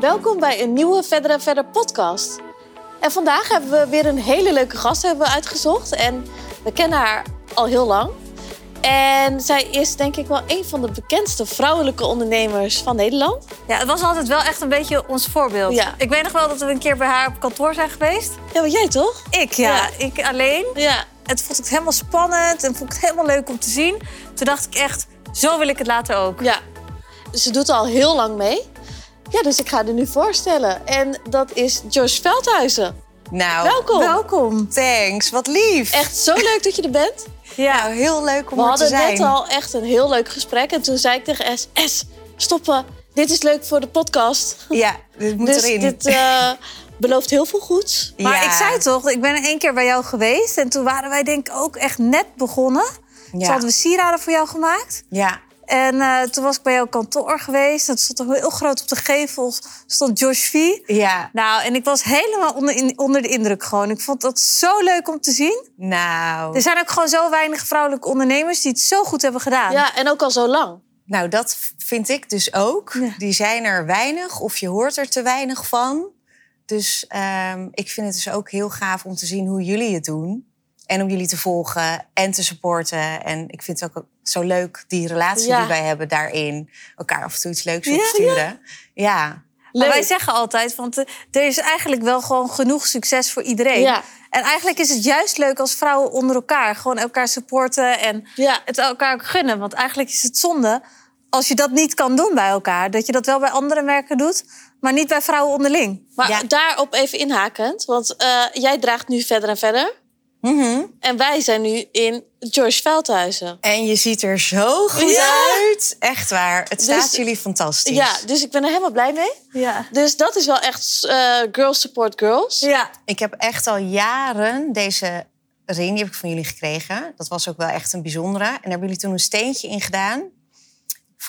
Welkom bij een nieuwe Verder en Verder podcast. En vandaag hebben we weer een hele leuke gast hebben we uitgezocht. En we kennen haar al heel lang. En zij is denk ik wel een van de bekendste vrouwelijke ondernemers van Nederland. Ja, het was altijd wel echt een beetje ons voorbeeld. Ja. Ik weet nog wel dat we een keer bij haar op kantoor zijn geweest. Ja, maar jij toch? Ik, ja. Ja. Ik alleen. Ja. Het vond ik helemaal spannend en vond ik het helemaal leuk om te zien. Toen dacht ik echt, zo wil ik het later ook. Ja. Ze doet al heel lang mee. Ja, dus ik ga haar nu voorstellen. En dat is Joyce Veldhuizen. Nou, Welkom. Welkom. thanks. Wat lief. Echt zo leuk dat je er bent. Ja. Nou, heel leuk om We er te hadden zijn. net al echt een heel leuk gesprek. En toen zei ik tegen S, S, stoppen. Dit is leuk voor de podcast. Ja, dit moet dus erin. dit eh, belooft heel veel goeds. Maar Ja. ik zei toch, ik ben er één keer bij jou geweest. En toen waren wij denk ik ook echt net begonnen. Toen Ja. hadden we sieraden voor jou gemaakt. Ja, En eh, toen was ik bij jouw kantoor geweest. Dat stond er heel groot op de gevel. Stond Josh V. ja. Nou, en ik was helemaal onder, in- onder de indruk gewoon. Ik vond dat zo leuk om te zien. Nou, Er zijn ook gewoon zo weinig vrouwelijke ondernemers die het zo goed hebben gedaan. Ja, en ook al zo lang. nou, dat vind ik dus ook. Ja. Die zijn er weinig of je hoort er te weinig van. Dus ehm, ik vind het dus ook heel gaaf om te zien hoe jullie het doen. En om jullie te volgen en te supporten. En ik vind het ook zo leuk, die relatie Ja. die wij hebben daarin. Elkaar af en toe iets leuks Ja, opsturen. Ja. Maar Leuk. wij zeggen altijd, want eh, er is eigenlijk wel gewoon genoeg succes voor iedereen. Ja. En eigenlijk is het juist leuk als vrouwen onder elkaar gewoon elkaar supporten en Ja. het elkaar ook gunnen. Want eigenlijk is het zonde als je dat niet kan doen bij elkaar. Dat je dat wel bij andere merken doet, maar niet bij vrouwen onderling. Maar Ja. daarop even inhakend. Want eh, jij draagt nu verder en verder. Mhm. En wij zijn nu in George Veldhuizen. En je ziet er zo goed Ja. uit. Echt waar. Het staat Dus- jullie fantastisch. Ja, dus ik ben er helemaal blij mee. Ja. Dus dat is wel echt eh, Girls Support Girls. Ja. Ik heb echt al jaren deze ring, die heb ik van jullie gekregen. Dat was ook wel echt een bijzondere. En daar hebben jullie toen een steentje in gedaan.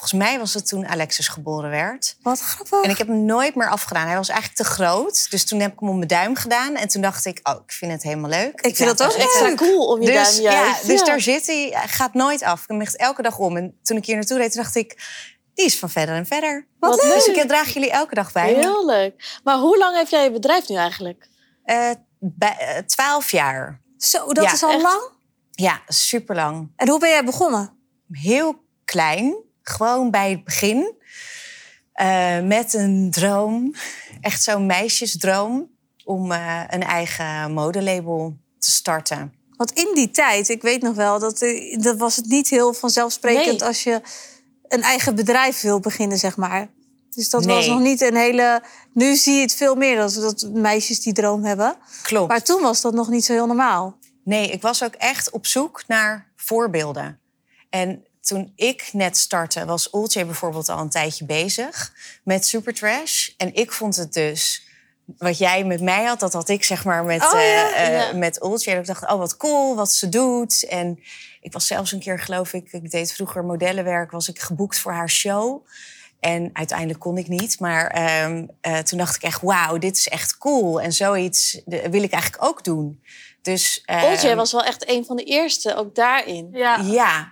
Volgens mij was het toen Alexis geboren werd. Wat grappig. En ik heb hem nooit meer afgedaan. Hij was eigenlijk te groot. Dus toen heb ik hem om mijn duim gedaan. En toen dacht ik, oh, ik vind het helemaal leuk. Ik vind dat ook Extra cool om je Dus, duim ja, dus Ja. daar zit hij. Hij gaat nooit af. Ik hem echt elke dag om. En toen ik hier naartoe reed, dacht ik... Die is van verder en verder. Wat Dus leuk. ik draag jullie elke dag bij me. Heel leuk. Maar hoe lang heb jij je bedrijf nu eigenlijk? Eh, eh, 12 jaar. Zo, dat Ja, is al echt. lang. Ja, super lang. En hoe ben jij begonnen? Heel klein. Gewoon bij het begin. Eh, met een droom. Echt zo'n meisjesdroom. Om eh, een eigen modelabel te starten. Want in die tijd, ik weet nog wel, dat, eh, dat was het niet heel vanzelfsprekend Nee. als je een eigen bedrijf wil beginnen, zeg maar. Dus dat was nog niet een hele. Nu zie je het veel meer dat, dat meisjes die droom hebben. Klopt. Maar toen was dat nog niet zo heel normaal. Nee, ik was ook echt op zoek naar voorbeelden. En toen ik net startte, was Olcay bijvoorbeeld al een tijdje bezig met Supertrash. En ik vond het dus, wat jij met mij had, dat had ik zeg maar met, Oh, ja. eh, eh, Ja. met ik dacht, oh wat cool, wat ze doet. En ik was zelfs een keer, geloof ik, ik deed vroeger modellenwerk, was ik geboekt voor haar show. En uiteindelijk kon ik niet. Maar ehm, eh, toen dacht ik echt, wauw, dit is echt cool. En zoiets de- wil ik eigenlijk ook doen. Dus, ehm, Olcay was wel echt een van de eerste, ook daarin. ja, ja,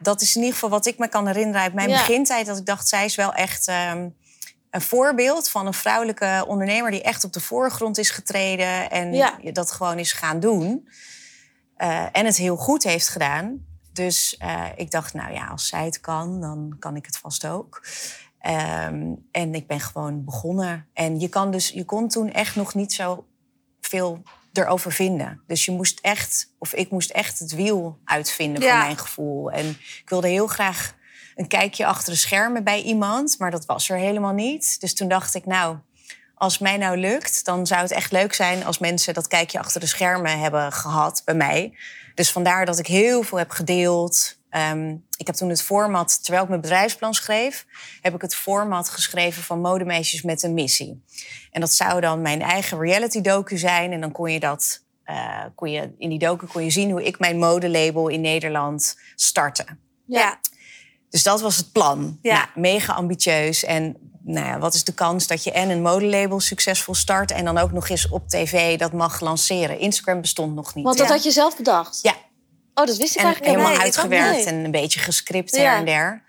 dat is in ieder geval wat ik me kan herinneren uit mijn Ja. begintijd. Dat ik dacht, zij is wel echt ehm, een voorbeeld van een vrouwelijke ondernemer... die echt op de voorgrond is getreden en Ja. dat gewoon is gaan doen. Eh, en het heel goed heeft gedaan. Dus eh, ik dacht, nou ja, als zij het kan, dan kan ik het vast ook. Ehm, en ik ben gewoon begonnen. En je, kan dus, je kon toen echt nog niet zo veel erover vinden. Dus je moest echt, of ik moest echt het wiel uitvinden Ja. voor mijn gevoel. En ik wilde heel graag een kijkje achter de schermen bij iemand, maar dat was er helemaal niet. Dus toen dacht ik, nou, als mij nou lukt, dan zou het echt leuk zijn als mensen dat kijkje achter de schermen hebben gehad bij mij. Dus vandaar dat ik heel veel heb gedeeld. Ehm, ik heb toen het format, terwijl ik mijn bedrijfsplan schreef, heb ik het format geschreven van modemeisjes met een missie. En dat zou dan mijn eigen reality docu zijn. En dan kon je dat, eh, kon je, in die docu kon je zien hoe ik mijn modelabel in Nederland startte. Ja. Dus dat was het plan. Ja. Nou, mega ambitieus. En nou ja, wat is de kans dat je en een modelabel succesvol start... en dan ook nog eens op tv dat mag lanceren? Instagram bestond nog niet. Want dat Ja. had je zelf bedacht? Ja, Oh, dat wist ik en eigenlijk helemaal. Nee, uitgewerkt en een beetje gescript Ja. her en der.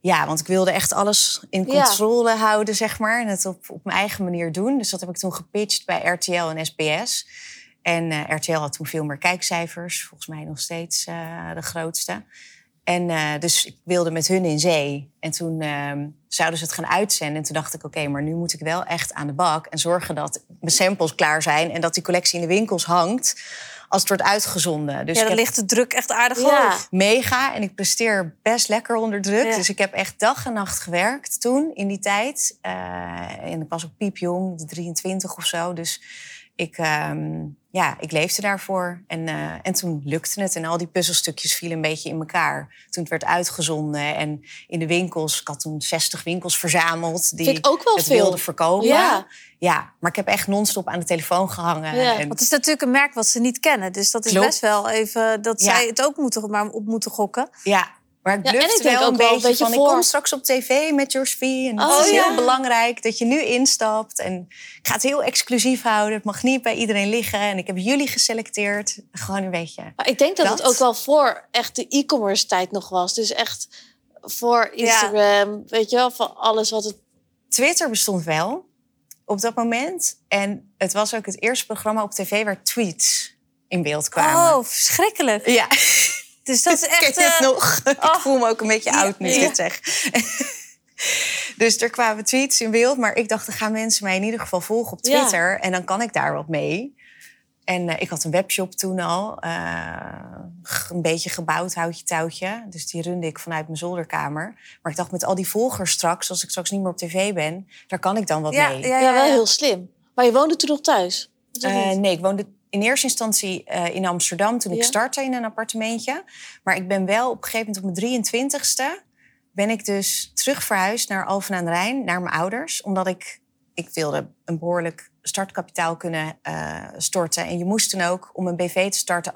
Ja, want ik wilde echt alles in Ja. controle houden, zeg maar. En het op, op mijn eigen manier doen. Dus dat heb ik toen gepitcht bij RTL en SBS. En eh, RTL had toen veel meer kijkcijfers. Volgens mij nog steeds eh, de grootste. En eh, dus ik wilde met hun in zee. En toen ehm, zouden ze het gaan uitzenden. En toen dacht ik, oké, maar nu moet ik wel echt aan de bak... en zorgen dat mijn samples klaar zijn... en dat die collectie in de winkels hangt als het wordt uitgezonden. Dus ja, ik heb dan ligt de druk echt aardig Ja. hoog. mega. En ik presteer best lekker onder druk. Ja. Dus ik heb echt dag en nacht gewerkt toen, in die tijd. Eh, en ik was ook piepjong, 23 of zo. Dus ik, ehm, ja, ik leefde daarvoor. En, eh, en toen lukte het. En al die puzzelstukjes vielen een beetje in elkaar. Toen het werd uitgezonden. En in de winkels, ik had toen 60 winkels verzameld... die Vind ik ook wel het veel. wilden verkopen. Ja. Ja, maar ik heb echt non-stop aan de telefoon gehangen. Ja. En, Want het is natuurlijk een merk wat ze niet kennen. Dus dat is Klopt. best wel even dat Ja. zij het ook moeten, maar op moeten gokken. Ja, maar ik Ja, en blufte ik denk wel ook een beetje, beetje van... voor- ik kom straks op tv met George V. En het Oh, is heel ja. belangrijk dat je nu instapt. En ik ga het heel exclusief houden. Het mag niet bij iedereen liggen. En ik heb jullie geselecteerd. Gewoon een beetje... Maar ik denk dat, het ook wel voor echt de e-commerce tijd nog was. Dus echt voor Instagram, weet je wel, voor alles wat het... Twitter bestond wel op dat moment. En het was ook het eerste programma op tv waar tweets in beeld kwamen. Oh, verschrikkelijk. Ja, Dus dat is Ken echt... je het eh, nog? ik voel me ook een beetje oud nu ik Ja. dit zeg. dus er kwamen tweets in beeld. Maar ik dacht, dan gaan mensen mij in ieder geval volgen op Ja. Twitter. En dan kan ik daar wat mee. En eh, ik had een webshop toen al. eh, een beetje gebouwd, houtje touwtje. Dus die runde ik vanuit mijn zolderkamer. Maar ik dacht, met al die volgers straks... als ik straks niet meer op tv ben... daar kan ik dan wat ja, mee. ja, Ja, wel heel slim. Maar je woonde toen nog thuis? Eh, nee, ik woonde in eerste instantie eh, in Amsterdam toen ik startte in een appartementje. Maar ik ben wel op een gegeven moment op mijn 23ste... ben ik dus terug verhuisd naar Alphen aan de Rijn, naar mijn ouders. Omdat ik, ik wilde een behoorlijk startkapitaal kunnen eh, storten. En je moest toen ook, om een BV te starten,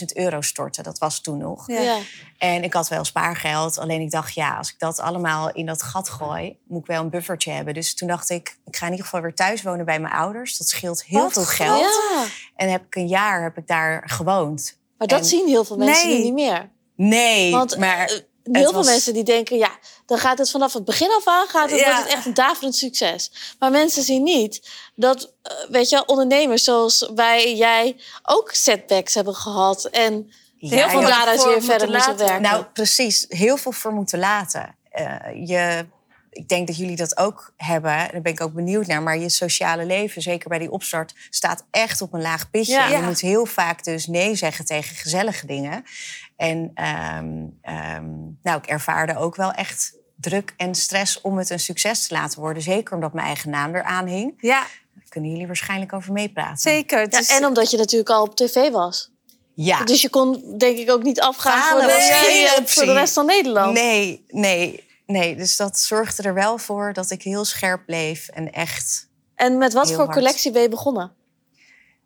18.000 euro storten. Dat was toen nog. Ja. ja. En ik had wel spaargeld. Alleen ik dacht, ja, als ik dat allemaal in dat gat gooi... moet ik wel een buffertje hebben. Dus toen dacht ik, ik ga in ieder geval weer thuis wonen bij mijn ouders. Dat scheelt heel Wat veel geld. Ja. En heb ik een jaar heb ik daar gewoond. Maar dat En- zien heel veel mensen Nee. nu niet meer. Nee, Want maar heel veel mensen die denken, ja, dan gaat het vanaf het begin af aan, gaat het, Ja. wordt het echt een daverend succes. Maar mensen zien niet dat, eh, weet je, ondernemers zoals wij, jij, ook setbacks hebben gehad. En Ja, heel veel daaruit weer verder moeten laten. werken. Nou, precies. Heel veel voor moeten laten. Eh, je, ik denk dat jullie dat ook hebben. En Daar ben ik ook benieuwd naar. Maar je sociale leven, zeker bij die opstart, staat echt op een laag pitje. Ja. En je moet heel vaak dus nee zeggen tegen gezellige dingen. En ehm, ehm, nou, ik ervaarde ook wel echt druk en stress om het een succes te laten worden. Zeker omdat mijn eigen naam eraan hing. Ja, Daar kunnen jullie waarschijnlijk over meepraten. zeker. Ja, is- en omdat je natuurlijk al op tv was. Ja. Dus je kon denk ik ook niet afgaan voor de, voor de rest van Nederland. Nee, nee, nee. Dus dat zorgde er wel voor dat ik heel scherp bleef en echt. En met wat voor hard. collectie ben je begonnen?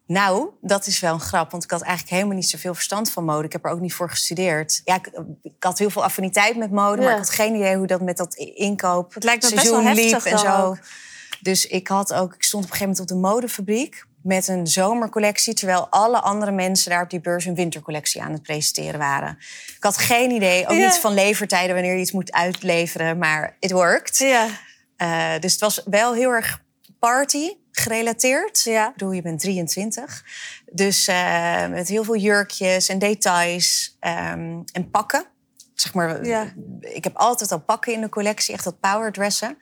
Nou, dat is wel een grap, want ik had eigenlijk helemaal niet zoveel verstand van mode. Ik heb er ook niet voor gestudeerd. Ja, ik, ik had heel veel affiniteit met mode, maar ik had geen idee hoe dat met dat inkoop. Het lijkt me best wel seizoen heftig liep en zo. ook. Dus ik had ook, ik stond op een gegeven moment op de modefabriek met een zomercollectie, terwijl alle andere mensen daar op die beurs een wintercollectie aan het presenteren waren. Ik had geen idee, ook Ja. niet van levertijden wanneer je iets moet uitleveren, maar it worked. Ja, Eh, dus het was wel heel erg party gerelateerd. ja. Ik bedoel, je bent 23. Dus eh, met heel veel jurkjes en details ehm, en pakken. Zeg maar, Ja. ik heb altijd al pakken in de collectie, echt dat powerdressen.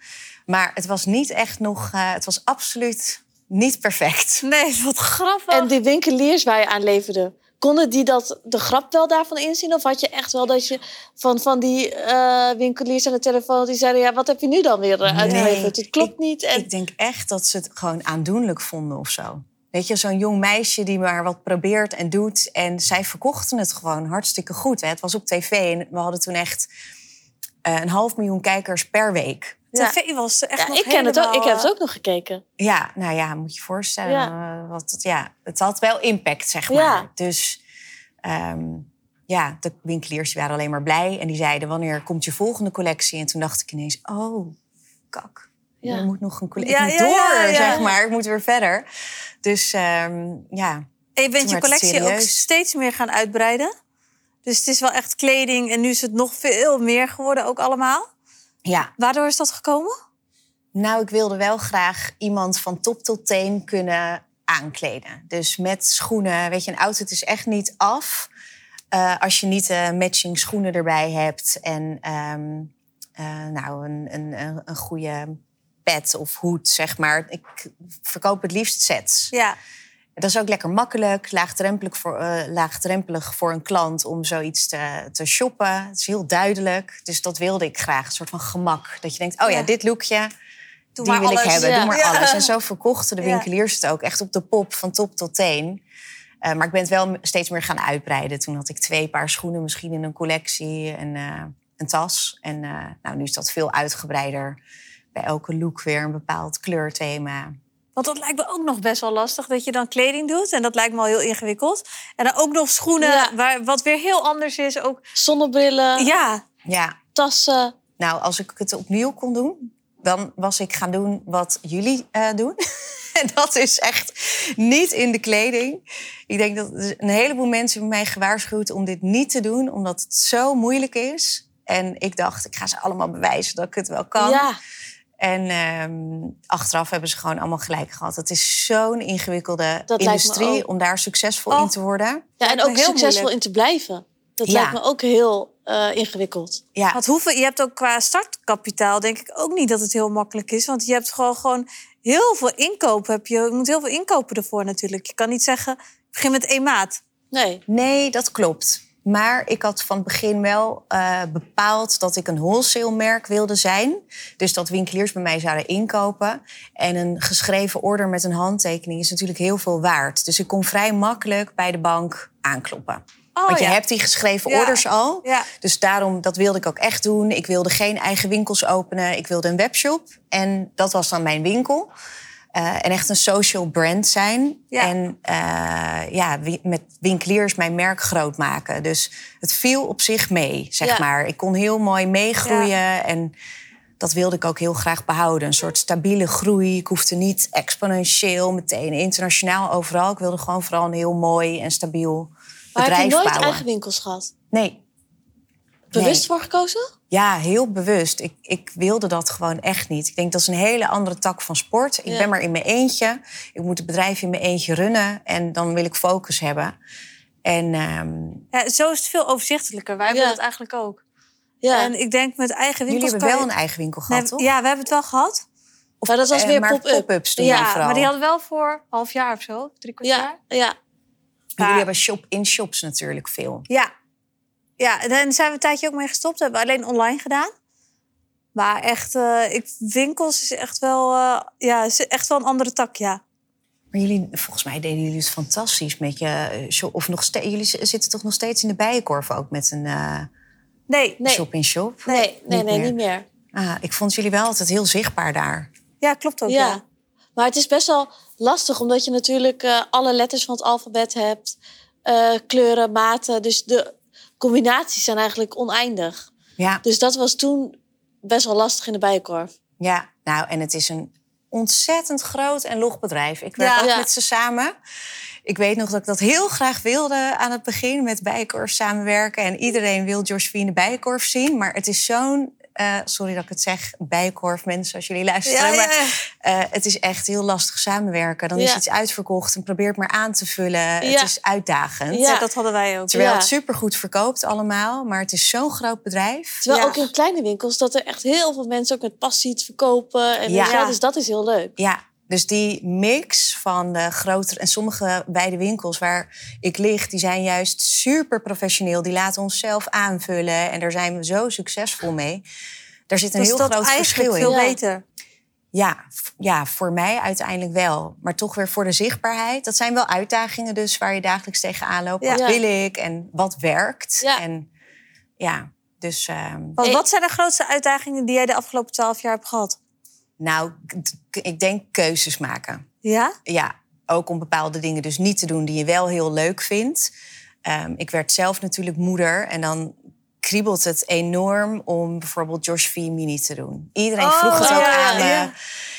Maar het was niet echt nog, eh, het was absoluut niet perfect. Nee, wat grappig. En die winkeliers waar je aan leverde, konden die dat, de grap wel daarvan inzien? Of had je echt wel dat je van, van die eh, winkeliers aan de telefoon... die zeiden, ja, wat heb je nu dan weer eh, uitgeleverd? Het klopt ik- niet. En, Ik denk echt dat ze het gewoon aandoenlijk vonden of zo. Weet je, zo'n jong meisje die maar wat probeert en doet. En zij verkochten het gewoon hartstikke goed. Hè. Het was op tv en we hadden toen echt eh, een half miljoen kijkers per week. TV was echt ja, nog ik, ken het ook, ik heb het ook nog gekeken. Ja, nou ja, moet je je voorstellen. Ja. eh, wat, het- ja, het had wel impact, zeg maar. Ja. Dus ehm, ja, de winkeliers waren alleen maar blij. En die zeiden, wanneer komt je volgende collectie? En toen dacht ik ineens, oh, kak. Ja. Er moet nog een collectie. Ik moet door, ja, ja. zeg maar. Ik moet weer verder. Dus ehm, ja, En je bent je collectie ook steeds meer gaan uitbreiden. Dus het is wel echt kleding en nu is het nog veel meer geworden ook allemaal. Ja, Waardoor is dat gekomen? nou, ik wilde wel graag iemand van top tot teen kunnen aankleden. Dus met schoenen, weet je, een outfit is echt niet af eh, als je niet eh, matching schoenen erbij hebt en ehm, eh, nou een, een, een, een goede pet of hoed, zeg maar. Ik verkoop het liefst sets. Ja. Dat is ook lekker makkelijk, laagdrempelig voor, eh, laagdrempelig voor een klant om zoiets te, te shoppen. Het is heel duidelijk. Dus dat wilde ik graag, een soort van gemak. Dat je denkt, oh ja, Ja. dit lookje, Doe die wil alles. ik hebben. Ja. Doe maar Ja. alles. En zo verkochten de winkeliers het ook echt op de pop van top tot teen. Eh, maar ik ben het wel steeds meer gaan uitbreiden. Toen had ik twee paar schoenen misschien in een collectie en eh, een tas. En nou, nu is dat veel uitgebreider. Bij elke look weer een bepaald kleurthema. Want dat lijkt me ook nog best wel lastig dat je dan kleding doet. En dat lijkt me al heel ingewikkeld. En dan ook nog schoenen, Ja. waar, wat weer heel anders is. Ook, Zonnebrillen, ja, Ja, tassen. Nou, als ik het opnieuw kon doen, dan was ik gaan doen wat jullie eh, doen. en dat is echt niet in de kleding. Ik denk dat een heleboel mensen hebben mij gewaarschuwd om dit niet te doen, omdat het zo moeilijk is. En ik dacht, ik ga ze allemaal bewijzen dat ik het wel kan. Ja, En ehm, achteraf hebben ze gewoon allemaal gelijk gehad. Het is zo'n ingewikkelde Dat industrie ook. om daar succesvol Oh. in te worden. ja en ook heel succesvol moeilijk. in te blijven. Dat Ja. lijkt me ook heel eh, ingewikkeld. Ja, want hoeveel, je hebt ook qua startkapitaal denk ik ook niet dat het heel makkelijk is. Want je hebt gewoon, gewoon heel veel inkoop. Heb je. je moet heel veel inkopen ervoor natuurlijk. Je kan niet zeggen, ik begin met één maat. Nee. Nee, dat klopt. Maar ik had van het begin wel eh, bepaald dat ik een wholesale merk wilde zijn. Dus dat winkeliers bij mij zouden inkopen. En een geschreven order met een handtekening is natuurlijk heel veel waard. Dus ik kon vrij makkelijk bij de bank aankloppen. Oh, Want je ja. hebt die geschreven Ja. orders al. Ja. Dus daarom, dat wilde ik ook echt doen. Ik wilde geen eigen winkels openen. Ik wilde een webshop. En dat was dan mijn winkel. Eh, en echt een social brand zijn. Ja. En eh, ja, met winkeliers mijn merk groot maken. Dus het viel op zich mee, zeg Ja. maar. Ik kon heel mooi meegroeien. En dat wilde ik ook heel graag behouden. Een soort stabiele groei. Ik hoefde niet exponentieel meteen internationaal overal. Ik wilde gewoon vooral een heel mooi en stabiel Maar heb je bedrijf nooit bouwen. eigen winkels gehad? Nee, Bewust Nee. voor gekozen? Ja, heel bewust. Ik, ik wilde dat gewoon echt niet. Ik denk dat is een hele andere tak van sport. Ik Ja. ben maar in mijn eentje. Ik moet het bedrijf in mijn eentje runnen. En dan wil ik focus hebben. En ehm, Ja, zo is het veel overzichtelijker. Wij hebben Ja. dat eigenlijk ook. Ja. En ik denk met eigen jullie winkels hebben wel je- een eigen winkel Nee, gehad, toch? Ja, we hebben het wel gehad. maar dat was Eh, weer maar pop-up. pop-ups doen Ja, vooral. Maar die hadden wel voor een half jaar of zo. Drie kwart Ja, jaar. ja. Jullie hebben shop-in-shops natuurlijk veel. Ja. Ja, en daar zijn we een tijdje ook mee gestopt. We hebben alleen online gedaan. Maar echt, eh, ik, winkels is echt wel, eh, ja, is echt wel een andere tak, ja. Maar jullie, volgens mij deden jullie het fantastisch met je eh, shop. Of nog steeds, jullie zitten toch nog steeds in de bijenkorf ook met een eh, Nee, Nee. shop-in-shop? Nee, nee, niet nee, meer. niet meer. Ah, ik vond jullie wel altijd heel zichtbaar daar. ja, klopt ook, ja. Ja. Maar het is best wel lastig, omdat je natuurlijk eh, alle letters van het alfabet hebt. eh, kleuren, maten. Dus de combinaties zijn eigenlijk oneindig. Ja. Dus dat was toen best wel lastig in de bijenkorf. Ja, nou, en het is een ontzettend groot en log bedrijf. Ik werk Ja. ook Ja. met ze samen. Ik weet nog dat ik dat heel graag wilde aan het begin met Bijenkorf samenwerken. En iedereen wil Josephine Bijenkorf zien. Maar het is zo'n, eh, sorry dat ik het zeg, Bijenkorf mensen als jullie luisteren. Ja, ja, Maar ja. eh, het is echt heel lastig samenwerken. Dan is iets uitverkocht en probeer het maar aan te vullen. Ja. Het is uitdagend. Ja. Dat hadden wij ook. Terwijl Ja. het supergoed verkoopt allemaal. Maar het is zo'n groot bedrijf. Terwijl Ja. ook in kleine winkels dat er echt heel veel mensen ook met passie het verkopen. En Ja. ja. dus dat is heel leuk. Ja, dus die mix van de grotere... En sommige bij de winkels waar ik lig... die zijn juist super professioneel. Die laten ons zelf aanvullen. En daar zijn we zo succesvol mee. Daar zit een Dus heel dat groot verschil in. veel Ja. beter. Ja, ja, voor mij uiteindelijk wel. Maar toch weer voor de zichtbaarheid. Dat zijn wel uitdagingen dus waar je dagelijks tegenaan loopt. Ja. Wat wil ik en wat werkt? Ja. En ja, dus... ehm, Want Eh, wat zijn de grootste uitdagingen die jij de afgelopen twaalf jaar hebt gehad? Nou, ik denk keuzes maken. Ja? ja, ook om bepaalde dingen dus niet te doen die je wel heel leuk vindt. Ehm, ik werd zelf natuurlijk moeder en dan kriebelt het enorm om bijvoorbeeld Josh V Mini te doen. Iedereen Oh, vroeg het ook ja, aan me. ja.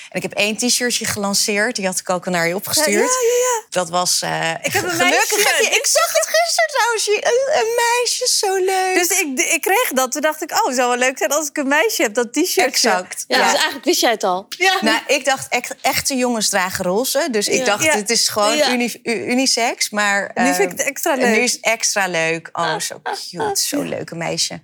En ik heb één t-shirtje gelanceerd. Die had ik ook al naar je Ja, opgestuurd. ja, ja. Dat was... eh, Ik heb een gelukkig meisje. ik zag het gisteren trouwens. Een, een meisje, zo leuk. Dus ik, ik kreeg dat. Toen dacht ik, oh, het zou wel leuk zijn als ik een meisje heb. Dat t-shirt. exact. Ja, Dus eigenlijk wist jij het al. Ja. Nou, ik dacht echt, echte jongens dragen roze. Dus ik Ja. dacht, Ja. het is gewoon Ja. uni- unisex. Maar nu vind ik het extra en leuk. nu is het extra leuk. Oh, zo cute. Zo'n leuke meisje.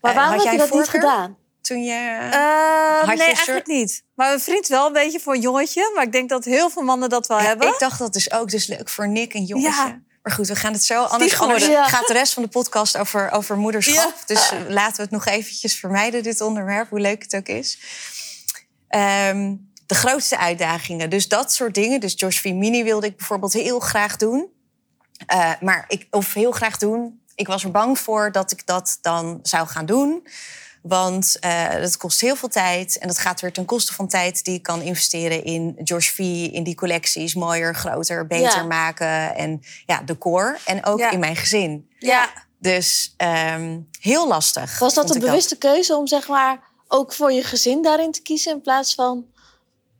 Maar Eh, waarom had heb je jij dat niet gedaan? Toen je... Eh, Had je nee, eigenlijk niet. Maar mijn vriend wel een beetje voor een jongetje. Maar ik denk dat heel veel mannen dat wel Ja, hebben. ik dacht dat is ook dus leuk voor Nick, een jongetje. Ja. Maar goed, we gaan het zo. Anders, Ja. gaat de rest van de podcast over, over moederschap. Dus eh, laten we het nog eventjes vermijden, dit onderwerp, hoe leuk het ook is. Ehm, de grootste uitdagingen. Dus dat soort dingen. Dus Josh V. Mini wilde ik bijvoorbeeld heel graag doen. Eh, maar ik, of heel graag doen. Ik was er bang voor dat ik dat dan zou gaan doen. Want eh dat kost heel veel tijd. En dat gaat weer ten koste van tijd die ik kan investeren in Josh V. In die collecties mooier, groter, beter Ja. maken. En ja, decor. En ook Ja. in mijn gezin. ja. Dus ehm, heel lastig. Was dat een bewuste keuze om zeg maar ook voor je gezin daarin te kiezen in plaats van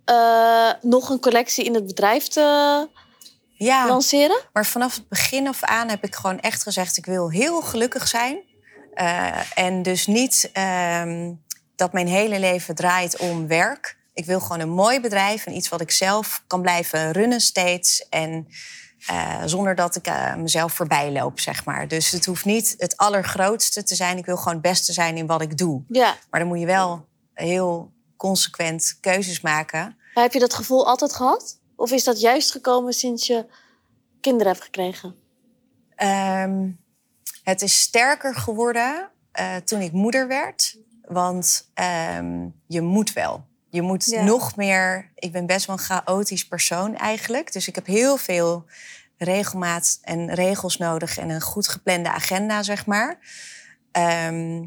eh, nog een collectie in het bedrijf te Ja. lanceren? Maar vanaf het begin af aan heb ik gewoon echt gezegd: ik wil heel gelukkig zijn. Eh, en dus niet ehm, dat mijn hele leven draait om werk. Ik wil gewoon een mooi bedrijf en iets wat ik zelf kan blijven runnen steeds. En eh, zonder dat ik eh, mezelf voorbij loop, zeg maar. Dus het hoeft niet het allergrootste te zijn. Ik wil gewoon het beste zijn in wat ik doe. Ja. Maar dan moet je wel heel consequent keuzes maken. Maar heb je dat gevoel altijd gehad? Of is dat juist gekomen sinds je kinderen hebt gekregen? Ehm, het is sterker geworden eh, toen ik moeder werd. Want ehm, je moet wel. Je moet Ja. nog meer. Ik ben best wel een chaotisch persoon eigenlijk. Dus ik heb heel veel regelmaat en regels nodig en een goed geplande agenda, zeg maar. Ehm,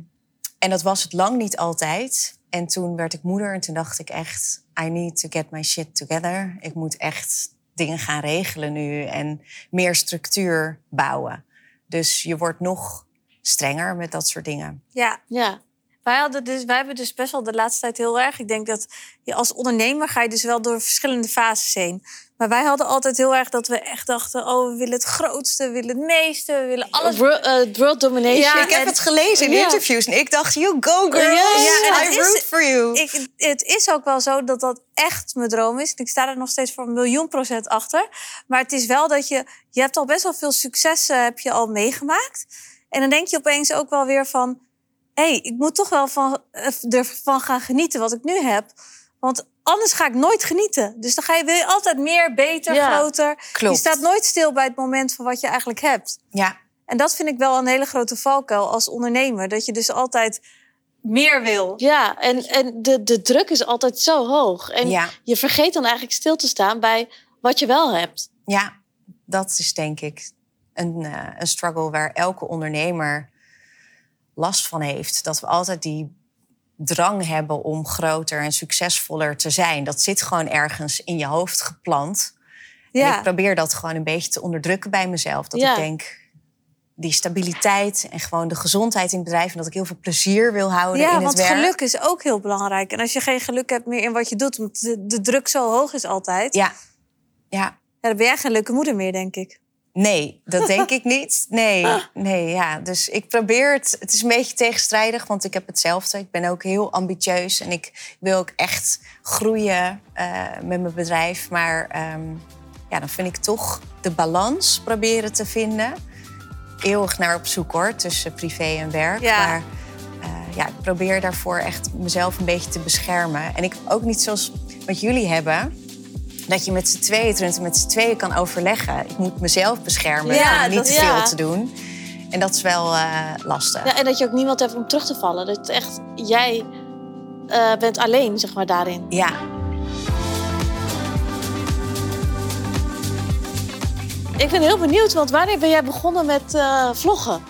en dat was het lang niet altijd. En toen werd ik moeder en toen dacht ik echt... I need to get my shit together. Ik moet echt dingen gaan regelen nu en meer structuur bouwen. Dus je wordt nog strenger met dat soort dingen. ja. Ja. Wij, hadden dus, wij hebben dus best wel de laatste tijd heel erg. Ik denk dat je als ondernemer ga je dus wel door verschillende fases heen. Maar wij hadden altijd heel erg dat we echt dachten: oh, we willen het grootste, we willen het meeste, we willen alles. World, eh, world domination. Ja, ik heb en- het gelezen in interviews en ik dacht, you go girl, Ja, ja, en het I is- root for you. Ik, het is ook wel zo dat dat echt mijn droom is. En Ik sta er nog steeds voor een miljoen procent achter. Maar het is wel dat je... Je hebt al best wel veel successen heb je al meegemaakt. En dan denk je opeens ook wel weer van... hé, hey, ik moet toch wel van, eh, ervan gaan genieten wat ik nu heb. Want anders ga ik nooit genieten. Dus dan ga je, wil je altijd meer, beter, Ja, groter. klopt. Je staat nooit stil bij het moment van wat je eigenlijk hebt. Ja, En dat vind ik wel een hele grote valkuil als ondernemer. Dat je dus altijd meer wil. Ja, en, en de, de druk is altijd zo hoog. En Ja. je vergeet dan eigenlijk stil te staan bij wat je wel hebt. ja, dat is denk ik een, eh, een struggle waar elke ondernemer last van heeft. Dat we altijd die drang hebben om groter en succesvoller te zijn. Dat zit gewoon ergens in je hoofd geplant. En Ja. ik probeer dat gewoon een beetje te onderdrukken bij mezelf. Dat Ja. ik denk, die stabiliteit en gewoon de gezondheid in het bedrijf... en dat ik heel veel plezier wil houden Ja, in het want werk. geluk is ook heel belangrijk. En als je geen geluk hebt meer in wat je doet, want de, de druk zo hoog is altijd, ja. Ja, ja, dan ben jij geen leuke moeder meer, denk ik. Nee, dat denk ik niet. Nee, nee, ja. Dus ik probeer het... Het is een beetje tegenstrijdig, want ik heb hetzelfde. Ik ben ook heel ambitieus en ik wil ook echt groeien eh, met mijn bedrijf. Maar ehm, ja, dan vind ik toch de balans proberen te vinden... eeuwig naar op zoek hoor, tussen privé en werk. Ja. Maar eh, ja, ik probeer daarvoor echt mezelf een beetje te beschermen. En ik ook niet zoals wat jullie hebben... dat je met z'n tweeën en met z'n tweeën kan overleggen. Ik moet mezelf beschermen Ja, om niet dat- te veel te doen. En dat is wel eh, lastig. Ja, en dat je ook niemand hebt om terug te vallen. Dat echt jij eh, bent alleen, zeg maar, daarin. Ja, Ik ben heel benieuwd, want wanneer ben jij begonnen met eh, vloggen?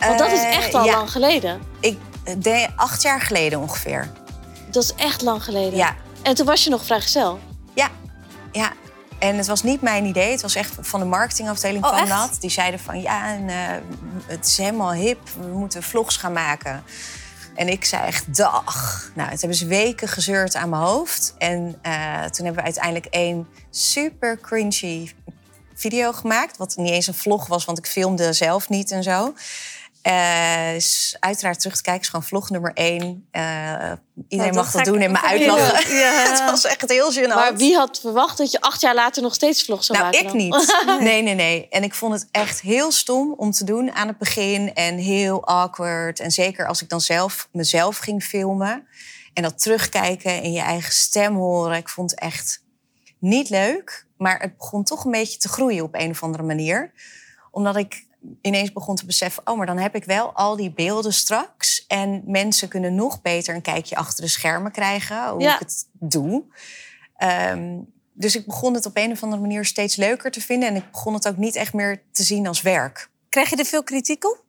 Want dat is echt al ja. lang geleden. ik deed acht jaar geleden ongeveer. Dat is echt lang geleden. Ja, En toen was je nog vrijgezel. Ja. En het was niet mijn idee. Het was echt van de marketingafdeling Oh, van echt? dat. Die zeiden van ja, en, eh, het is helemaal hip. We moeten vlogs gaan maken. En ik zei echt dag. Nou, het hebben ze weken gezeurd aan mijn hoofd. En eh, toen hebben we uiteindelijk één super cringy video gemaakt. Wat niet eens een vlog was, want ik filmde zelf niet en zo. Uh, is uiteraard terug te kijken, is gewoon vlog nummer één. Uh, iedereen mag dat doen en me uitlachen. Ja. het was echt heel gênant. Maar wie had verwacht dat je acht jaar later nog steeds vlog zou nou, maken? Nou, ik niet. Nee, nee, nee. En ik vond het echt heel stom om te doen aan het begin. En heel awkward. En zeker als ik dan zelf mezelf ging filmen. En dat terugkijken en je eigen stem horen. Ik vond het echt niet leuk. Maar het begon toch een beetje te groeien op een of andere manier. Omdat ik ineens begon te beseffen: oh, maar dan heb ik wel al die beelden straks. En mensen kunnen nog beter een kijkje achter de schermen krijgen hoe ik het doe. Ehm, dus ik begon het op een of andere manier steeds leuker te vinden. En ik begon het ook niet echt meer te zien als werk. Krijg je er veel kritiek op?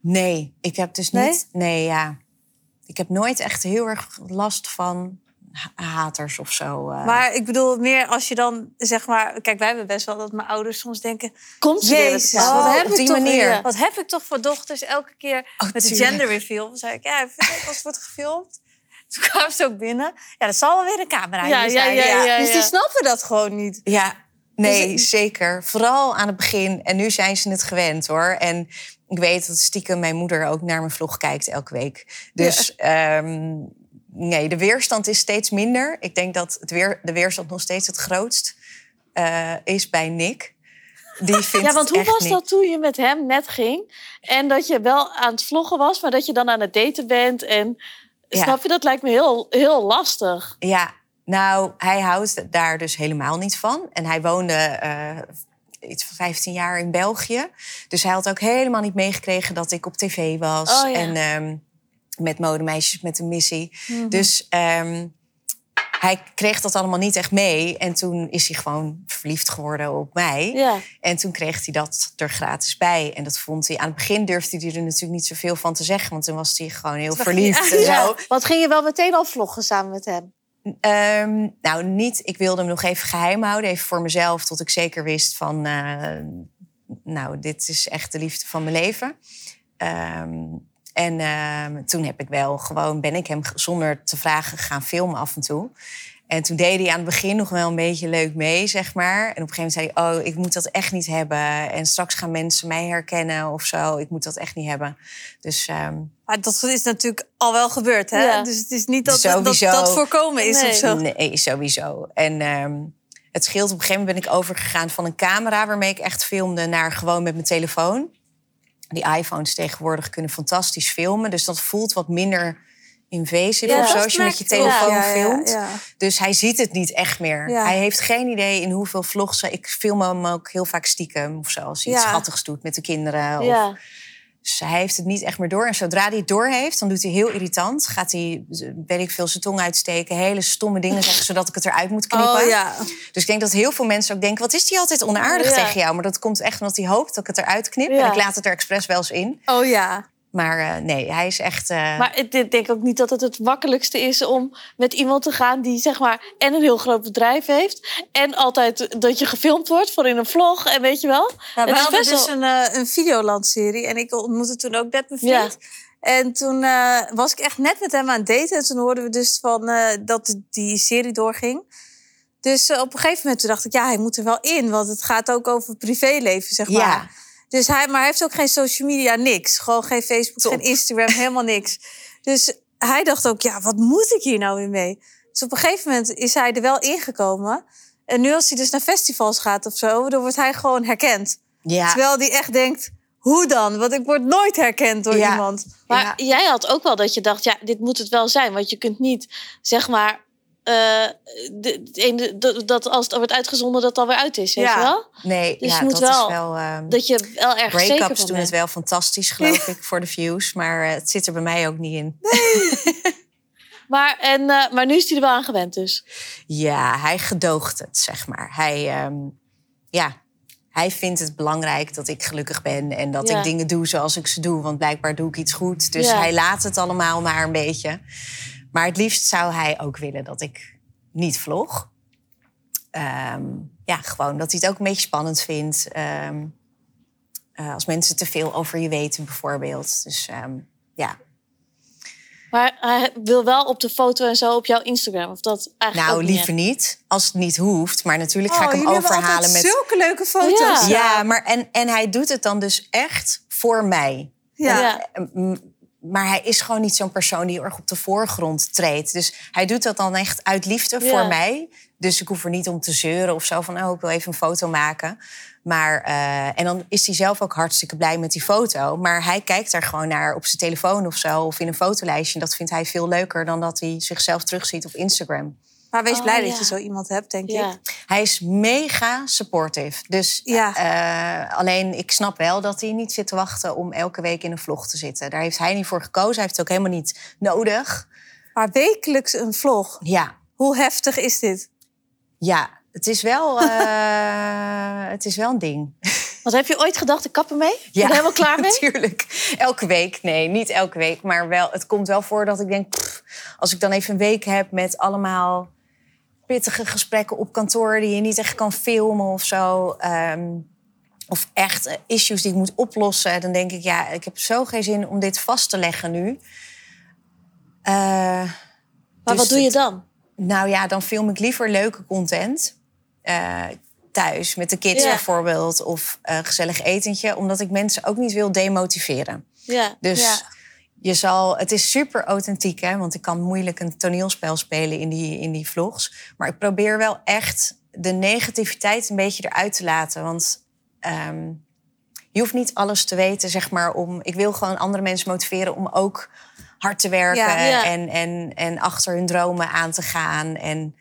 Nee, ik heb dus niet. Nee, ja. Ik heb nooit echt heel erg last van haters of zo. Uh. Maar ik bedoel, meer als je dan zeg maar. Kijk, wij hebben best wel dat mijn ouders soms denken. Komt ze Jezus, wat, oh, heb ik toch, manier. wat heb ik toch voor dochters elke keer oh, met de gender reveal? Dan zei ik, ja, vind als het wordt gefilmd. Toen kwamen ze ook binnen. Ja, dat zal wel weer een camera ja, ja, ja, ja, ja, Dus die snappen dat gewoon niet. Ja, nee, dus, zeker. Vooral aan het begin. En nu zijn ze het gewend hoor. En ik weet dat stiekem mijn moeder ook naar mijn vlog kijkt elke week. Dus ja. um, nee, de weerstand is steeds minder. Ik denk dat het weer, de weerstand nog steeds het grootst uh, is bij Nick. Die vindt ja, want hoe was dat toen je met hem net ging? En dat je wel aan het vloggen was, maar dat je dan aan het daten bent. En ja. snap je, dat lijkt me heel, heel lastig. Ja, nou, hij houdt daar dus helemaal niet van. En hij woonde uh, iets van 15 jaar in België. Dus hij had ook helemaal niet meegekregen dat ik op tv was. Oh, ja. En um, met modemeisjes met een missie. Mm -hmm. Dus um, hij kreeg dat allemaal niet echt mee. En toen is hij gewoon verliefd geworden op mij. Ja. En toen kreeg hij dat er gratis bij. En dat vond hij... Aan het begin durfde hij er natuurlijk niet zoveel van te zeggen. Want toen was hij gewoon heel verliefd en ja. zo. Wat ging je wel meteen al vloggen samen met hem? Um, nou, niet. Ik wilde hem nog even geheim houden. Even voor mezelf. Tot ik zeker wist van... Uh, nou, dit is echt de liefde van mijn leven. Um, en uh, toen heb ik wel gewoon, ben ik hem zonder te vragen gaan filmen af en toe. En toen deed hij aan het begin nog wel een beetje leuk mee, zeg maar. En op een gegeven moment zei hij, oh, ik moet dat echt niet hebben. En straks gaan mensen mij herkennen of zo. Ik moet dat echt niet hebben. Dus... Um... Maar dat is natuurlijk al wel gebeurd, hè? Ja. Dus het is niet dat dat, dat, dat voorkomen is nee. of zo. Nee, sowieso. En um, het scheelt, op een gegeven moment ben ik overgegaan van een camera... waarmee ik echt filmde, naar gewoon met mijn telefoon. Die iPhones tegenwoordig kunnen fantastisch filmen. Dus dat voelt wat minder invasive ja, of zo als je met je telefoon ja, filmt. Ja, dus hij ziet het niet echt meer. Hij heeft geen idee in hoeveel vlogs... Ik film hem ook heel vaak stiekem of zo. Als hij iets schattigs doet met de kinderen. Of, dus hij heeft het niet echt meer door. En zodra hij het door heeft, dan doet hij heel irritant. Gaat hij, weet ik veel, zijn tong uitsteken. Hele stomme dingen zeggen, zodat ik het eruit moet knippen. Oh, ja. Dus ik denk dat heel veel mensen ook denken... wat is die altijd onaardig ja. tegen jou? Maar dat komt echt omdat hij hoopt dat ik het eruit knip. Ja. En ik laat het er expres wel eens in. Oh ja. Maar uh, nee, hij is echt... Uh... Maar ik denk ook niet dat het het makkelijkste is om met iemand te gaan... die zeg maar en een heel groot bedrijf heeft... en altijd dat je gefilmd wordt voor in een vlog en weet je wel. Ja, we hadden dus wel... een, uh, een Videoland-serie en ik ontmoette toen ook net mijn vriend. Ja. En toen uh, was ik echt net met hem aan het daten. En toen hoorden we dus van, uh, dat die serie doorging. Dus uh, op een gegeven moment toen dacht ik, ja, hij moet er wel in. Want het gaat ook over privéleven, zeg maar. Ja. Dus hij, maar hij heeft ook geen social media, niks. Gewoon geen Facebook, Top. geen Instagram, helemaal niks. Dus hij dacht ook, ja, wat moet ik hier nou weer mee? Dus op een gegeven moment is hij er wel ingekomen. En nu als hij dus naar festivals gaat of zo, dan wordt hij gewoon herkend. Ja. Terwijl hij echt denkt, hoe dan? Want ik word nooit herkend door ja. iemand. Maar ja. jij had ook wel dat je dacht, ja, dit moet het wel zijn. Want je kunt niet, zeg maar, uh, de, de, de, dat als het wordt uitgezonden, dat het alweer uit is, weet ja. je wel? Nee, dus ja, je moet dat wel, is wel... Um, dat je wel erg zeker Break-ups van doen bent. het wel fantastisch, geloof ik, voor de views. Maar uh, het zit er bij mij ook niet in. Nee. maar, en, uh, maar nu is hij er wel aan gewend dus? Ja, hij gedoogt het, zeg maar. Hij, um, ja, hij vindt het belangrijk dat ik gelukkig ben en dat Ja. ik dingen doe zoals ik ze doe. Want blijkbaar doe ik iets goed. Dus hij laat het allemaal maar een beetje. Maar het liefst zou hij ook willen dat ik niet vlog. Ehm, ja, gewoon dat hij het ook een beetje spannend vindt. Ehm, eh, als mensen te veel over je weten, bijvoorbeeld. Dus ehm, ja. Maar hij wil wel op de foto en zo op jouw Instagram. Of dat eigenlijk Nou, ook niet liever niet. Als het niet hoeft. Maar natuurlijk ga Oh, ik hem jullie hebben overhalen met... zulke leuke foto's. Ja. Ja, maar en, en hij doet het dan dus echt voor mij. Ja. Ja. Maar hij is gewoon niet zo'n persoon die erg op de voorgrond treedt. Dus hij doet dat dan echt uit liefde Ja. voor mij. Dus ik hoef er niet om te zeuren of zo van... oh, ik wil even een foto maken. Maar, eh, en dan is hij zelf ook hartstikke blij met die foto. Maar hij kijkt daar gewoon naar op zijn telefoon of zo... of in een fotolijstje. En dat vindt hij veel leuker dan dat hij zichzelf terugziet op Instagram. Maar wees Oh, blij ja. dat je zo iemand hebt, denk Ja. ik. Hij is mega supportive. Dus Ja. eh, alleen ik snap wel dat hij niet zit te wachten om elke week in een vlog te zitten. Daar heeft hij niet voor gekozen. Hij heeft het ook helemaal niet nodig. Maar wekelijks een vlog. Ja, Hoe heftig is dit? ja. Het is wel, eh, het is wel een ding. Want heb je ooit gedacht, ik kap ermee? Ja. Ben je helemaal klaar mee? Natuurlijk. Elke week. Nee, niet elke week. Maar wel, het komt wel voor dat ik denk... pff, als ik dan even een week heb met allemaal pittige gesprekken op kantoor... die je niet echt kan filmen of zo... ehm, of echt eh, issues die ik moet oplossen... dan denk ik, ja, ik heb zo geen zin om dit vast te leggen nu. Eh, Maar dus wat doe je het- dan? nou ja, dan film ik liever leuke content. eh, thuis, met de kids bijvoorbeeld. Of gezellig etentje. Omdat ik mensen ook niet wil demotiveren. Ja. Dus Ja. Je zal, het is super authentiek, hè? want ik kan moeilijk een toneelspel spelen in die, in die vlogs. Maar ik probeer wel echt de negativiteit een beetje eruit te laten. Want ehm, je hoeft niet alles te weten, zeg maar. Om, ik wil gewoon andere mensen motiveren om ook hard te werken Ja. Ja. En, en, en achter hun dromen aan te gaan. En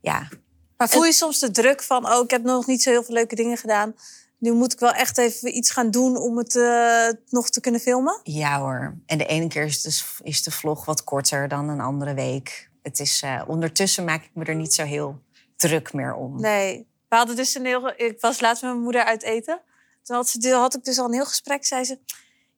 ja, Maar voel je soms de druk van, oh, ik heb nog niet zo heel veel leuke dingen gedaan. Nu moet ik wel echt even iets gaan doen om het eh, nog te kunnen filmen? Ja hoor. En de ene keer is de, is de vlog wat korter dan een andere week. Het is, eh, ondertussen maak ik me er niet zo heel druk meer om. Nee. We hadden dus een heel... Ik was laatst met mijn moeder uit eten. Toen had, ze, had ik dus al een heel gesprek. Zei ze,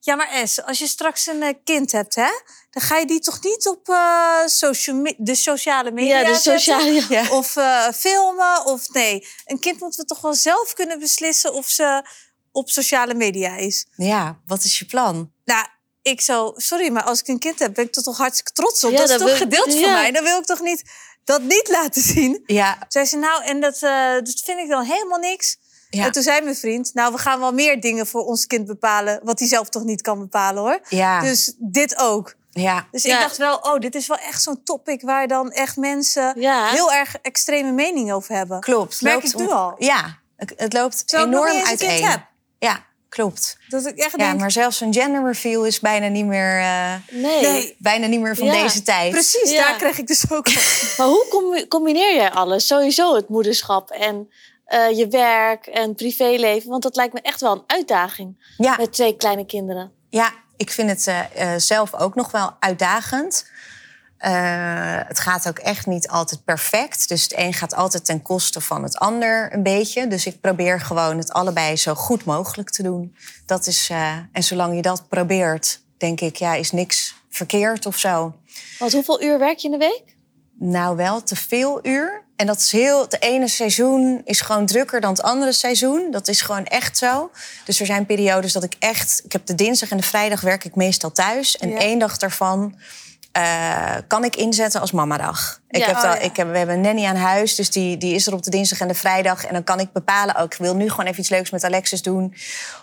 ja maar Es, als je straks een eh, kind hebt, hè, dan ga je die toch niet op eh, social de sociale media Ja, de zetten? sociale... Ja. Of eh, filmen, of nee. Een kind moeten we toch wel zelf kunnen beslissen of ze op sociale media is. Ja, wat is je plan? Nou, ik zo, sorry, maar als ik een kind heb, ben ik er toch hartstikke trots op. Ja, dat is dat toch wil- gedeeld van mij. Dan wil ik toch niet dat niet laten zien. Ja, Zei ze, nou, en dat, eh, dat vind ik dan helemaal niks. Ja, En toen zei mijn vriend, nou, we gaan wel meer dingen voor ons kind bepalen, wat hij zelf toch niet kan bepalen, hoor. ja, Dus dit ook. ja. Dus Ja. ik dacht wel, oh, dit is wel echt zo'n topic waar dan echt mensen Ja. heel erg extreme meningen over hebben. klopt. Merk Loopt ik nu al. Ja, het, loopt Terwijl enorm niet eens een kind uiteen. heb. Ja, klopt. Dat ik echt Ja, denk, maar zelfs een gender reveal is bijna niet meer, eh, Nee. nee, bijna niet meer van Ja, deze tijd. precies, Ja. daar krijg ik dus ook van. Maar hoe combi- combineer jij alles? Sowieso het moederschap en eh, je werk en privéleven. Want dat lijkt me echt wel een uitdaging Ja, met twee kleine kinderen. Ja, ik vind het eh, eh, zelf ook nog wel uitdagend. Het gaat ook echt niet altijd perfect. Dus het een gaat altijd ten koste van het ander een beetje. Dus ik probeer gewoon het allebei zo goed mogelijk te doen. Dat is, en zolang je dat probeert, denk ik, ja, is niks verkeerd of zo. Want hoeveel uur werk je in de week? Nou, wel te veel uur. En dat is heel. Het ene seizoen is gewoon drukker dan het andere seizoen. Dat is gewoon echt zo. Dus er zijn periodes dat ik echt. Ik heb de dinsdag en de vrijdag werk ik meestal thuis. En Ja. één dag daarvan eh, kan ik inzetten als mamadag. Ik heb Oh, dan, ja. ik heb, we hebben een nanny aan huis, dus die, die is er op de dinsdag en de vrijdag. En dan kan ik bepalen, ook, ik wil nu gewoon even iets leuks met Alexis doen.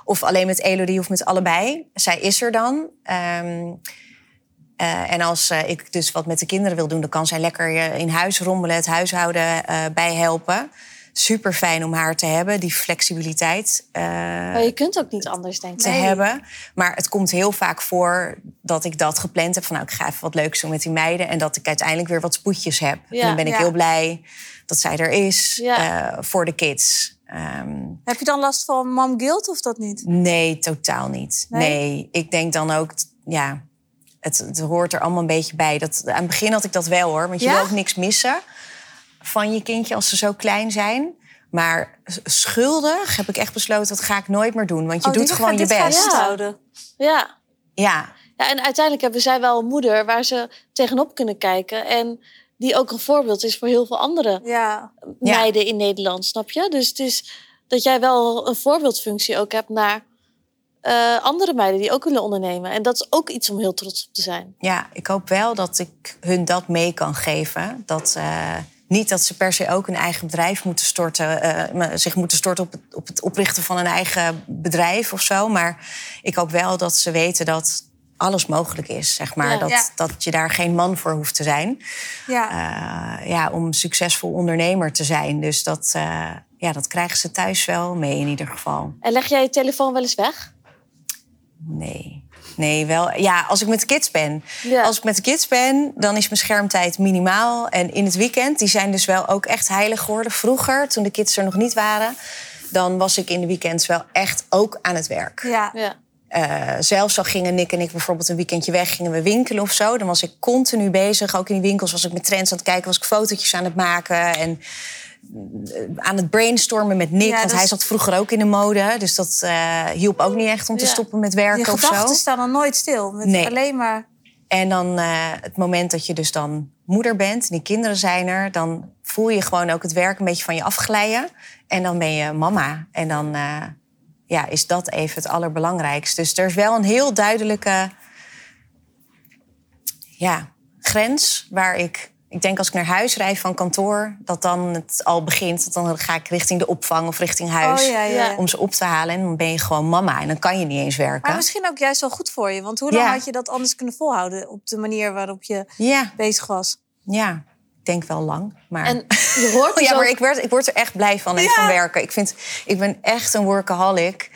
Of alleen met Elodie of met allebei. Zij is er dan. Ehm, eh, en als eh, ik dus wat met de kinderen wil doen, dan kan zij lekker eh, in huis rommelen, het huishouden bijhelpen. Super fijn om haar te hebben, die flexibiliteit Maar je kunt ook niet anders, denk ik. te hebben. Maar het komt heel vaak voor dat ik dat gepland heb. Van nou, ik ga even wat leuks doen met die meiden. En dat ik uiteindelijk weer wat spoedjes heb. Ja, en dan ben ik ja. heel blij dat zij er is Ja. voor de kids. Ehm, Heb je dan last van mom guilt of dat niet? Nee, totaal niet. Nee? Nee, ik denk dan ook, ja, het, het hoort er allemaal een beetje bij. Dat, aan het begin had ik dat wel hoor, want je Ja? wil ook niks missen van je kindje als ze zo klein zijn. Maar schuldig heb ik echt besloten, dat ga ik nooit meer doen. Want je Oh, doet gewoon je dit ga best. onthouden. Ja. Ja, ja, en uiteindelijk hebben zij wel een moeder waar ze tegenop kunnen kijken. En die ook een voorbeeld is voor heel veel andere Ja. Ja. meiden in Nederland, snap je? Dus het is dat jij wel een voorbeeldfunctie ook hebt naar eh, andere meiden die ook willen ondernemen. En dat is ook iets om heel trots op te zijn. Ja, ik hoop wel dat ik hun dat mee kan geven. Dat, eh, niet dat ze per se ook een eigen bedrijf moeten storten, eh, zich moeten storten op het, op het oprichten van een eigen bedrijf of zo. Maar ik hoop wel dat ze weten dat alles mogelijk is, zeg maar. Ja. Dat, Ja. dat je daar geen man voor hoeft te zijn. Ja. eh, ja, om succesvol ondernemer te zijn. Dus dat, eh, ja, dat krijgen ze thuis wel mee in ieder geval. En leg jij je telefoon wel eens weg? Nee. Nee, wel. Ja, als ik met de kids ben. Ja. Als ik met de kids ben, dan is mijn schermtijd minimaal. En in het weekend, die zijn dus wel ook echt heilig geworden. Vroeger, toen de kids er nog niet waren, dan was ik in de weekends wel echt ook aan het werk. ja. Ja. Eh, zelfs al gingen Nick en ik bijvoorbeeld een weekendje weg, gingen we winkelen of zo. Dan was ik continu bezig. Ook in die winkels was ik met trends aan het kijken, was ik fotootjes aan het maken. En aan het brainstormen met Nick. Ja, want hij zat vroeger ook in de mode. Dus dat eh, hielp ook niet echt om te Ja. stoppen met Je werken of zo. gedachten staan dan nooit stil. Met Nee. alleen maar... En dan eh, het moment dat je dus dan moeder bent, en die kinderen zijn er, dan voel je gewoon ook het werk een beetje van je afglijden. En dan ben je mama. En dan eh, ja, is dat even het allerbelangrijkste. Dus er is wel een heel duidelijke ja, grens waar ik. Ik denk als ik naar huis rijd van kantoor, dat dan het al begint. Dat dan ga ik richting de opvang of richting huis Oh, ja, ja. Ja. om ze op te halen. En dan ben je gewoon mama en dan kan je niet eens werken. Maar misschien ook juist wel goed voor je. Want hoe lang Ja. had je dat anders kunnen volhouden... op de manier waarop je Ja, bezig was? ja, ik denk wel lang. Maar... En je hoort dus Ja, maar ook- ik word, ik word er echt blij van en van werken. Ik, vind, ik ben echt een workaholic.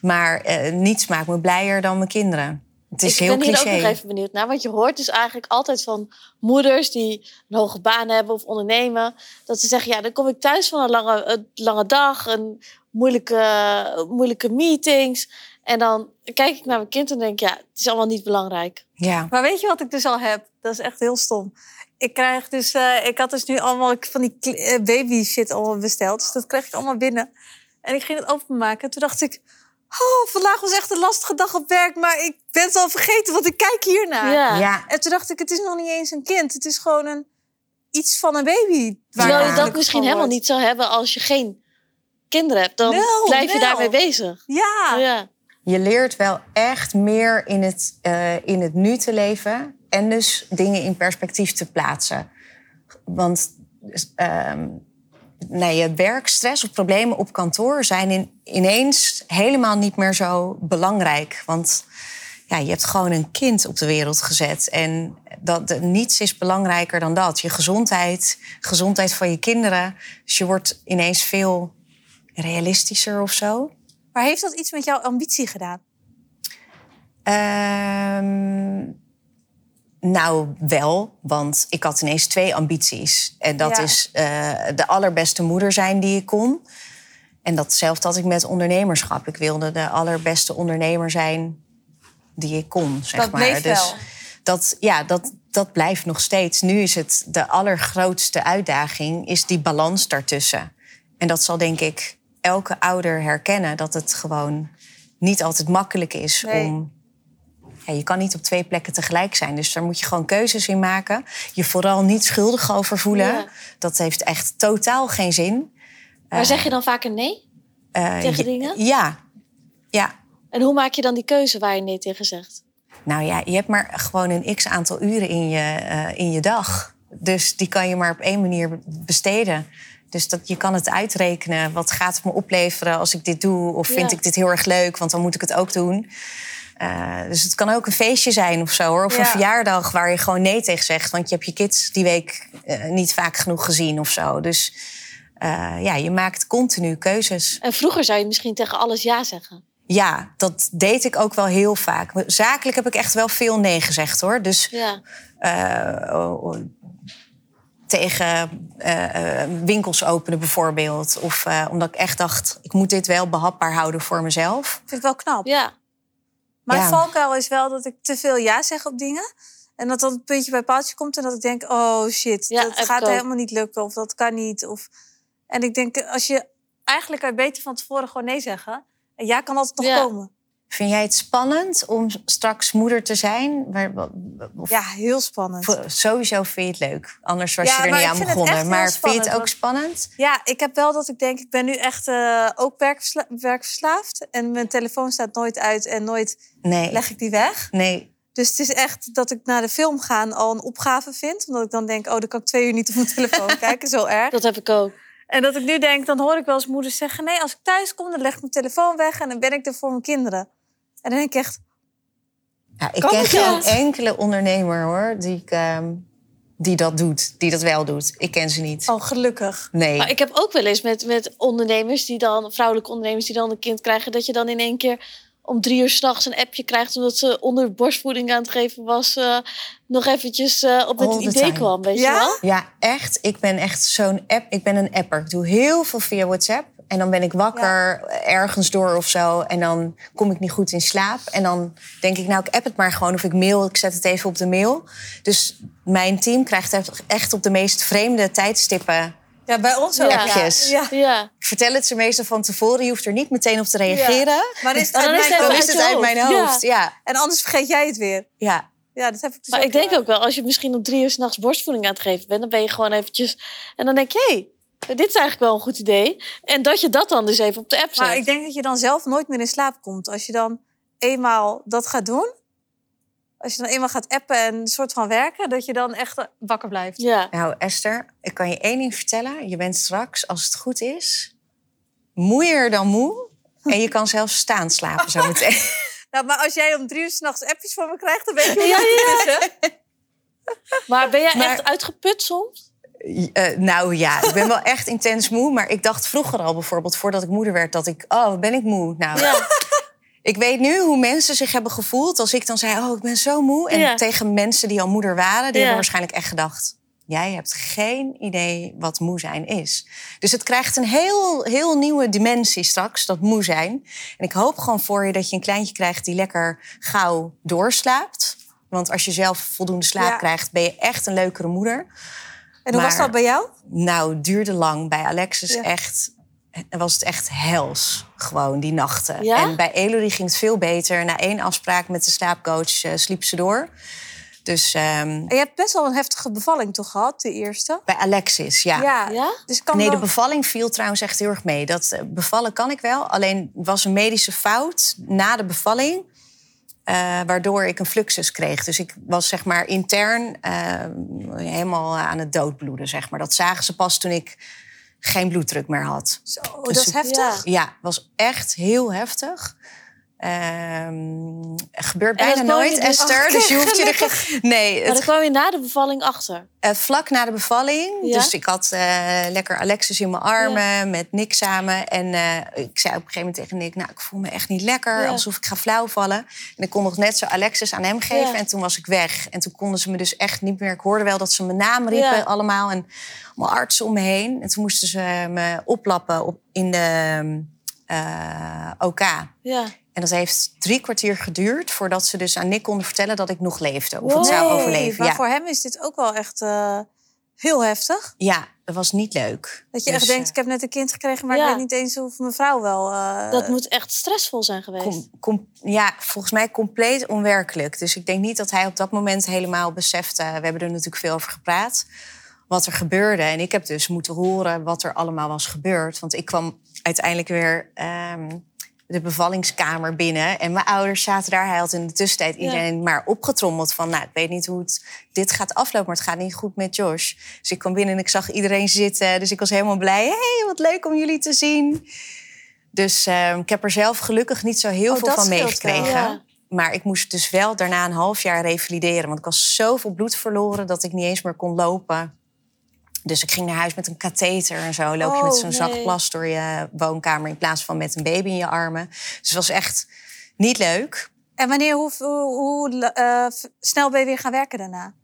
Maar eh, niets maakt me blijer dan mijn kinderen. Het is ik heel ben hier cliché. ook nog even benieuwd naar. Want je hoort dus eigenlijk altijd van moeders die een hoge baan hebben of ondernemen. Dat ze zeggen, ja, dan kom ik thuis van een lange, een lange dag, een moeilijke, moeilijke meetings. En dan kijk ik naar mijn kind en denk, ja, het is allemaal niet belangrijk. Ja. Maar weet je wat ik dus al heb? Dat is echt heel stom. Ik krijg dus, eh, ik had dus nu allemaal van die eh, baby shit allemaal besteld. Dus dat kreeg ik allemaal binnen. En ik ging het openmaken. Toen dacht ik, oh, vandaag was echt een lastige dag op werk. Maar ik ben het al vergeten, want ik kijk hiernaar. Ja. ja. En toen dacht ik, het is nog niet eens een kind. Het is gewoon een, iets van een baby. Terwijl je dat misschien helemaal wordt. niet zou hebben als je geen kinderen hebt. Dan Wel, blijf je wel. daarmee bezig. Ja. Ja. Je leert wel echt meer in het, eh, in het nu te leven. En dus dingen in perspectief te plaatsen. Want ehm nou, je werkstress of problemen op kantoor zijn in, ineens helemaal niet meer zo belangrijk. Want ja, je hebt gewoon een kind op de wereld gezet. En dat, niets is belangrijker dan dat. Je gezondheid, gezondheid van je kinderen. Dus je wordt ineens veel realistischer of zo. Maar heeft dat iets met jouw ambitie gedaan? Ehm, nou, wel. Want ik had ineens twee ambities. En dat Ja. is eh, de allerbeste moeder zijn die ik kon. En datzelfde had ik met ondernemerschap. Ik wilde de allerbeste ondernemer zijn die ik kon, zeg Dat maar. dus wel. Dat, ja, dat, dat blijft nog steeds. Nu is het de allergrootste uitdaging, is die balans daartussen. En dat zal denk ik elke ouder herkennen. Dat het gewoon niet altijd makkelijk is Nee. om ja, je kan niet op twee plekken tegelijk zijn. Dus daar moet je gewoon keuzes in maken. Je vooral niet schuldig over voelen. Ja. Dat heeft echt totaal geen zin. Maar zeg je dan vaker nee? Eh, Tegen dingen? Ja. Ja. En hoe maak je dan die keuze waar je nee tegen zegt? Nou ja, je hebt maar gewoon een x aantal uren in je, eh, in je dag. Dus die kan je maar op één manier besteden. Dus dat, je kan het uitrekenen. Wat gaat het me opleveren als ik dit doe? Of vind Ja. ik dit heel erg leuk? Want dan moet ik het ook doen. Eh, dus het kan ook een feestje zijn of zo hoor. Of Ja. een verjaardag waar je gewoon nee tegen zegt. Want je hebt je kids die week eh, niet vaak genoeg gezien of zo. Dus eh, ja, je maakt continu keuzes. En vroeger zou je misschien tegen alles ja zeggen. Ja, dat deed ik ook wel heel vaak. Zakelijk heb ik echt wel veel nee gezegd hoor. Dus Ja. tegen eh, eh, winkels openen bijvoorbeeld. Of eh, omdat ik echt dacht, ik moet dit wel behapbaar houden voor mezelf. Ik vind het wel knap. Ja. Mijn Ja. valkuil is wel dat ik te veel ja zeg op dingen. En dat dan het puntje bij paaltje komt en dat ik denk, oh shit, Ja, dat gaat helemaal niet lukken of dat kan niet. Of... En ik denk, als je eigenlijk kan je beter van tevoren gewoon nee zeggen. En ja kan altijd nog Ja. komen. Vind jij het spannend om straks moeder te zijn? Of Ja, heel spannend. sowieso vind je het leuk. Anders was Ja, je er niet aan begonnen. Maar vind je het spannend, ook spannend? Ja, ik heb wel dat ik denk, ik ben nu echt eh, ook werkversla- werkverslaafd. En mijn telefoon staat nooit uit en nooit Nee. leg ik die weg. Nee. Dus het is echt dat ik naar de film gaan al een opgave vind. Omdat ik dan denk, oh, dan kan ik twee uur niet op mijn telefoon kijken. Zo erg. Dat heb ik ook. En dat ik nu denk, dan hoor ik wel eens moeders zeggen... nee, als ik thuis kom, dan leg ik mijn telefoon weg... en dan ben ik er voor mijn kinderen. En dan denk ik echt, Ja, ik ken geen enkele ondernemer hoor die, ik, ehm, die dat doet. Die dat wel doet. Ik ken ze niet. oh, gelukkig. Nee. Maar ik heb ook wel eens met, met ondernemers die dan, vrouwelijke ondernemers die dan een kind krijgen, dat je dan in één keer om drie uur s'nachts een appje krijgt omdat ze onder borstvoeding aan het geven was, eh, nog eventjes eh, op het idee time. kwam, weet Ja? je wel? Ja, echt. Ik ben echt zo'n app. Ik ben een apper. Ik doe heel veel via WhatsApp. En dan ben ik wakker ergens door of zo. En dan kom ik niet goed in slaap. En dan denk ik, nou, ik app het maar gewoon. Of ik mail, ik zet het even op de mail. Dus mijn team krijgt echt op de meest vreemde tijdstippen. Ja, bij ons ook. Appjes. Ja. Ja. Ik vertel het ze meestal van tevoren. Je hoeft er niet meteen op te reageren. Maar is het Dan uit mijn het Dan uit is hoofd? het uit mijn hoofd. Ja, En anders vergeet jij het weer. ja. Ja, dat heb ik dus Maar ook ik denk wel. ook wel, als je misschien om drie uur s'nachts borstvoeding aan het geven bent, dan ben je gewoon eventjes... En dan denk je, hé, hey, dit is eigenlijk wel een goed idee. En dat je dat dan dus even op de app zet. Maar ik denk dat je dan zelf nooit meer in slaap komt. Als je dan eenmaal dat gaat doen... Als je dan eenmaal gaat appen en een soort van werken... dat je dan echt wakker blijft. Ja. Nou, Esther, ik kan je één ding vertellen. Je bent straks, als het goed is, moeier dan moe. En je kan zelfs staan slapen zometeen. Nou, maar als jij om drie uur s'nachts appjes van me krijgt... dan weet je hoe Ja, hè? Maar ben jij Maar- echt uitgeput soms? Eh, nou ja, ik ben wel echt intens moe. Maar ik dacht vroeger al bijvoorbeeld, voordat ik moeder werd, dat ik... Oh, ben ik moe? Nou, Ja. ik weet nu hoe mensen zich hebben gevoeld als ik dan zei... Oh, ik ben zo moe. En Ja. tegen mensen die al moeder waren, die Ja. hebben waarschijnlijk echt gedacht... Jij hebt geen idee wat moe zijn is. Dus het krijgt een heel, heel nieuwe dimensie straks, dat moe zijn. En ik hoop gewoon voor je dat je een kleintje krijgt die lekker gauw doorslaapt. Want als je zelf voldoende slaap krijgt, ben je echt een leukere moeder. En hoe was dat bij jou? Nou, het duurde lang. Bij Alexis Ja. echt, was het echt hels, gewoon die nachten. Ja? En bij Elodie ging het veel beter. Na één afspraak met de slaapcoach eh, sliep ze door. Dus ehm, En je hebt best wel een heftige bevalling toch gehad, de eerste? bij Alexis, ja. Ja. Ja? Dus kan Nee, de bevalling viel trouwens echt heel erg mee. Dat eh, bevallen kan ik wel. Alleen was een medische fout na de bevalling. Eh, waardoor ik een fluxus kreeg. Dus ik was zeg maar intern eh, helemaal aan het doodbloeden. Zeg maar. Dat zagen ze pas toen ik geen bloeddruk meer had. Zo, Dus dat is heftig. Ja. Ja, was echt heel heftig. Ehm gebeurt bijna nooit, dus- Esther. Dus je hoeft je er geen... Nee, het kwam je na de bevalling achter. eh, vlak na de bevalling. Ja? Dus ik had eh, lekker Alexis in mijn armen met Nick samen. En eh, ik zei op een gegeven moment tegen Nick... nou, ik voel me echt niet lekker, Ja. alsof ik ga flauwvallen. En ik kon nog net zo Alexis aan hem geven. En toen was ik weg. En toen konden ze me dus echt niet meer... Ik hoorde wel dat ze mijn naam riepen allemaal. En allemaal artsen om me heen. En toen moesten ze me oplappen op, in de OK. Ja. En dat heeft drie kwartier geduurd... voordat ze dus aan Nick konden vertellen dat ik nog leefde. Of Wow. het zou overleven. Maar Ja. voor hem is dit ook wel echt eh, heel heftig. ja, dat was niet leuk. Dat je Dus, echt denkt, eh, ik heb net een kind gekregen... maar Ja. ik weet niet eens of mijn vrouw wel... eh, Dat moet echt stressvol zijn geweest. Com- com- ja, volgens mij compleet onwerkelijk. Dus ik denk niet dat hij op dat moment helemaal besefte. We hebben er natuurlijk veel over gepraat. Wat er gebeurde. En ik heb dus moeten horen wat er allemaal was gebeurd. Want ik kwam uiteindelijk weer ehm, de bevallingskamer binnen. En mijn ouders zaten daar. Hij had in de tussentijd Ja. iedereen maar opgetrommeld. Van, nou, ik weet niet hoe het, dit gaat aflopen. Maar het gaat niet goed met Josh. Dus ik kwam binnen en ik zag iedereen zitten. Dus ik was helemaal blij. hey, wat leuk om jullie te zien. Dus ehm, ik heb er zelf gelukkig niet zo heel Oh, veel van meegekregen. Ja. Maar ik moest dus wel daarna een half jaar revalideren. Want ik was zoveel bloed verloren dat ik niet eens meer kon lopen. Dus ik ging naar huis met een katheter en zo. Loop je Oh, met zo'n zak nee. plas door je woonkamer... in plaats van met een baby in je armen. Dus het was echt niet leuk. En wanneer, hoe, hoe, hoe, eh, snel ben je weer gaan werken daarna?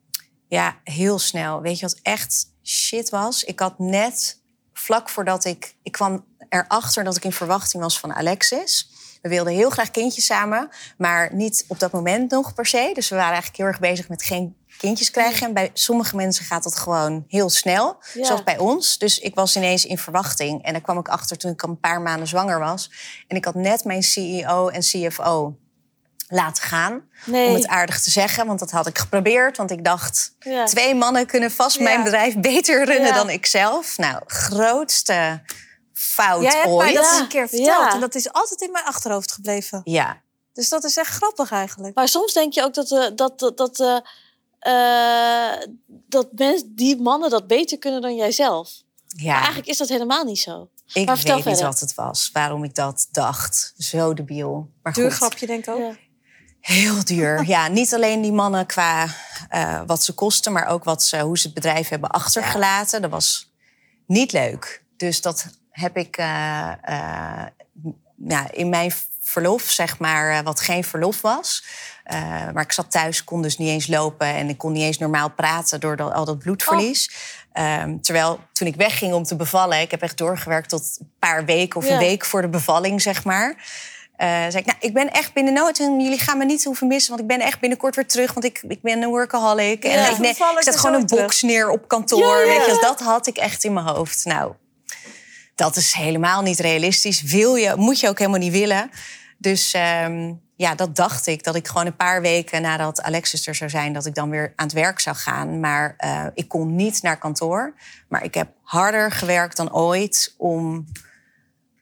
Ja, heel snel. Weet je wat echt shit was? Ik had net, vlak voordat ik... Ik kwam erachter dat ik in verwachting was van Alexis. We wilden heel graag kindjes samen, maar niet op dat moment nog per se. Dus we waren eigenlijk heel erg bezig met geen kindjes krijgen. En bij sommige mensen gaat dat gewoon heel snel, Ja. zoals bij ons. Dus ik was ineens in verwachting. En daar kwam ik achter toen ik al een paar maanden zwanger was. En ik had net mijn CEO en CFO laten gaan. Nee. Om het aardig te zeggen, want dat had ik geprobeerd. Want ik dacht, Ja. twee mannen kunnen vast Ja. mijn bedrijf beter runnen Ja. dan ik zelf. Nou, grootste fout Jij hebt mij ooit. dat eens een keer verteld. Ja. En dat is altijd in mijn achterhoofd gebleven. Ja, Dus dat is echt grappig eigenlijk. Maar soms denk je ook dat, eh, dat, dat, dat, eh, eh, dat mensen, die mannen dat beter kunnen dan jijzelf. Maar ja. eigenlijk is dat helemaal niet zo. ik maar weet niet verder. wat het was. Waarom ik dat dacht. Zo debiel. Maar Duur goed. grapje denk ik ook. Ja. Heel duur. Ja, niet alleen die mannen qua eh, wat ze kosten, maar ook wat ze, hoe ze het bedrijf hebben achtergelaten. Dat was niet leuk. Dus dat heb ik eh, eh, ja, in mijn verlof, zeg maar, eh, wat geen verlof was. Eh, maar ik zat thuis, kon dus niet eens lopen en ik kon niet eens normaal praten door dat, al dat bloedverlies. Ehm, terwijl toen ik wegging om te bevallen, ik heb echt doorgewerkt tot een paar weken of Ja. een week voor de bevalling, zeg maar. Eh, zei ik, nou, ik ben echt binnen nood en jullie gaan me niet hoeven missen, want ik ben echt binnenkort weer terug, want ik, ik ben een workaholic. En ik, ne- Toevallig ik zet gewoon een box neer op kantoor. Ja, ja, Weet je, dat had ik echt in mijn hoofd. Nou, dat is helemaal niet realistisch. Wil je, moet je ook helemaal niet willen. Dus ehm, ja, dat dacht ik. Dat ik gewoon een paar weken nadat Alexis er zou zijn... dat ik dan weer aan het werk zou gaan. Maar eh, ik kon niet naar kantoor. Maar ik heb harder gewerkt dan ooit... om,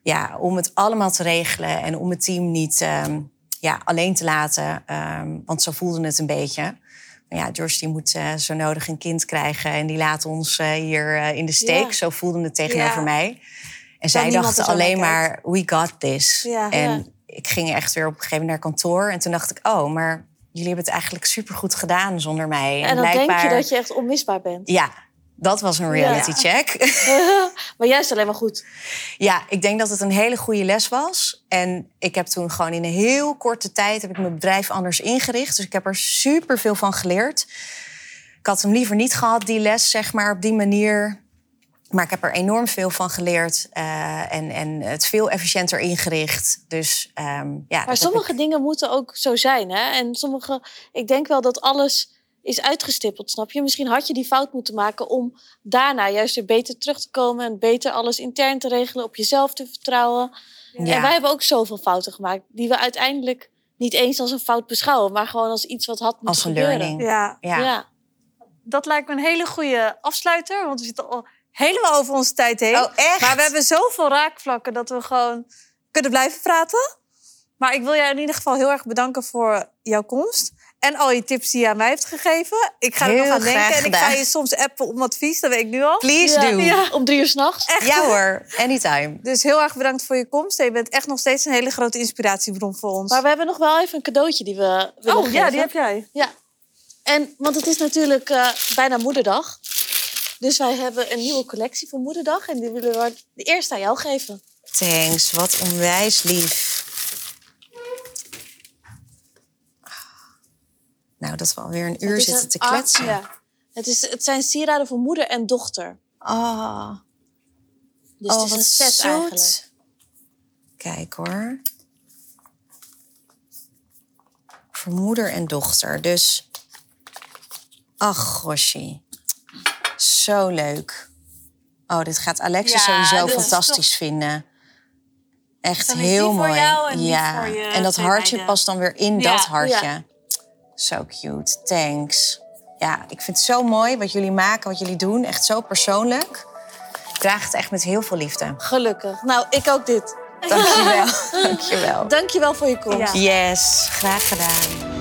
ja, om het allemaal te regelen... en om het team niet ehm, ja, alleen te laten. Ehm, want zo voelde het een beetje... Maar ja, George die moet eh, zo nodig een kind krijgen... en die laat ons eh, hier eh, in de steek. Ja. Zo voelde het tegenover Ja. mij. En zij dachten alleen maar, we got this. Ja. en ik ging echt weer op een gegeven moment naar kantoor. En toen dacht ik, oh, maar jullie hebben het eigenlijk supergoed gedaan zonder mij. En dan denk je dat je echt onmisbaar bent. Ja, dat was een reality Ja. check. maar juist alleen maar goed. ja, ik denk dat het een hele goede les was. En ik heb toen gewoon in een heel korte tijd... heb ik mijn bedrijf anders ingericht. Dus ik heb er super veel van geleerd. Ik had hem liever niet gehad, die les, zeg maar, op die manier. Maar ik heb er enorm veel van geleerd. eh, en, en het veel efficiënter ingericht. Dus ehm, ja, Maar sommige dingen moeten ook zo zijn. Hè? En sommige, ik denk wel dat alles is uitgestippeld, snap je? Misschien had je die fout moeten maken om daarna juist weer beter terug te komen en beter alles intern te regelen, op jezelf te vertrouwen. Ja. En wij hebben ook zoveel fouten gemaakt, die we uiteindelijk niet eens als een fout beschouwen, maar gewoon als iets wat had moeten Als een gebeuren. learning. Ja, Ja. Ja. dat lijkt me een hele goede afsluiter. Want we zitten al helemaal over onze tijd heen. Oh, echt? Maar we hebben zoveel raakvlakken dat we gewoon kunnen blijven praten. Maar ik wil jou in ieder geval heel erg bedanken voor jouw komst. En al je tips die je aan mij hebt gegeven. Ik ga er Heel nog aan denken. En ik ga je soms appen om advies, dat weet ik nu al. Please Ja. do. Ja, Om drie uur s'nachts. Echt. Ja hoor, anytime. Dus heel erg bedankt voor je komst. En je bent echt nog steeds een hele grote inspiratiebron voor ons. Maar we hebben nog wel even een cadeautje die we willen oh ja, geven. die heb jij. Ja. En, want het is natuurlijk eh, bijna moederdag. Dus wij hebben een nieuwe collectie voor moederdag. En die willen we de eerste aan jou geven. Thanks, wat onwijs lief. Nou, dat we alweer een uur zitten een te art- kletsen. ja. Het, is, het zijn sieraden voor moeder en dochter. Oh, Dus oh het is wat een set zoet. eigenlijk. Kijk hoor. Voor moeder en dochter. Dus, ach gosje. Zo leuk. Oh, dit gaat Alexa Ja, sowieso fantastisch vinden. Echt heel voor mooi. jou en ja. voor je en dat hartje meiden. past dan weer in Ja. dat hartje. Zo cute. Thanks. Ja, ik vind het zo mooi wat jullie maken, wat jullie doen. Echt zo persoonlijk. Ik draag het echt met heel veel liefde. Gelukkig. Nou, ik ook dit. Dankjewel. Dankjewel. Dankjewel voor je komst. Ja. Yes, graag gedaan.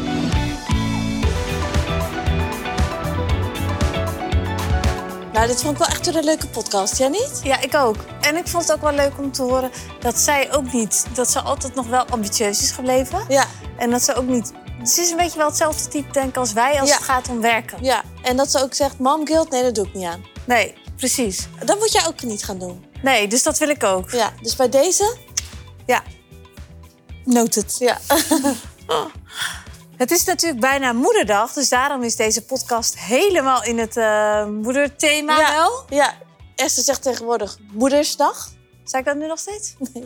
Nou, dit vond ik wel echt een leuke podcast. Jij niet? Ja, ik ook. En ik vond het ook wel leuk om te horen dat zij ook niet... dat ze altijd nog wel ambitieus is gebleven. Ja. En dat ze ook niet... Ze is een beetje wel hetzelfde type denken als wij als Ja. het gaat om werken. ja. En dat ze ook zegt, mom guilt, nee, dat doe ik niet aan. Nee, precies. Dat moet jij ook niet gaan doen. Nee, dus dat wil ik ook. Ja, dus bij deze... Ja. Noted. Ja. Het is natuurlijk bijna moederdag, dus daarom is deze podcast helemaal in het eh, moederthema Ja. wel. Ja. Esther zegt tegenwoordig moedersdag. Zeg ik dat nu nog steeds? Nee.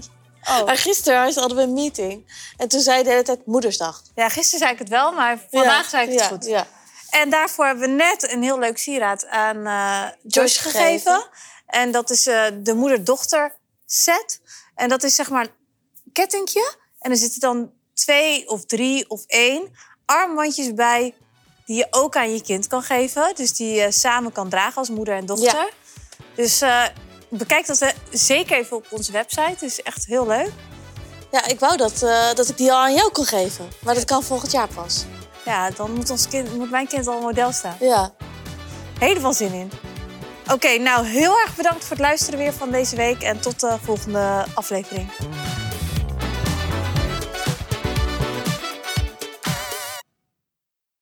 Oh. Maar gisteren hadden we een meeting. En toen zei de hele tijd Moedersdag. Ja, gisteren zei ik het wel, maar vandaag Ja, zei ik het ja, goed. Ja. En daarvoor hebben we net een heel leuk sieraad aan eh, Joyce gegeven. En dat is eh, de moeder-dochter set. En dat is zeg maar een kettingje. En er zitten dan twee of drie of één armbandjes bij... die je ook aan je kind kan geven. Dus die je samen kan dragen als moeder en dochter. Dus eh, bekijk dat eh, zeker even op onze website. Het is echt heel leuk. Ja, ik wou dat, eh, dat ik die al aan jou kon geven. Maar dat kan volgend jaar pas. Ja, dan moet, ons kind, moet mijn kind al model staan. Ja. Helemaal zin in. Oké, nou heel erg bedankt voor het luisteren weer van deze week. En tot de volgende aflevering.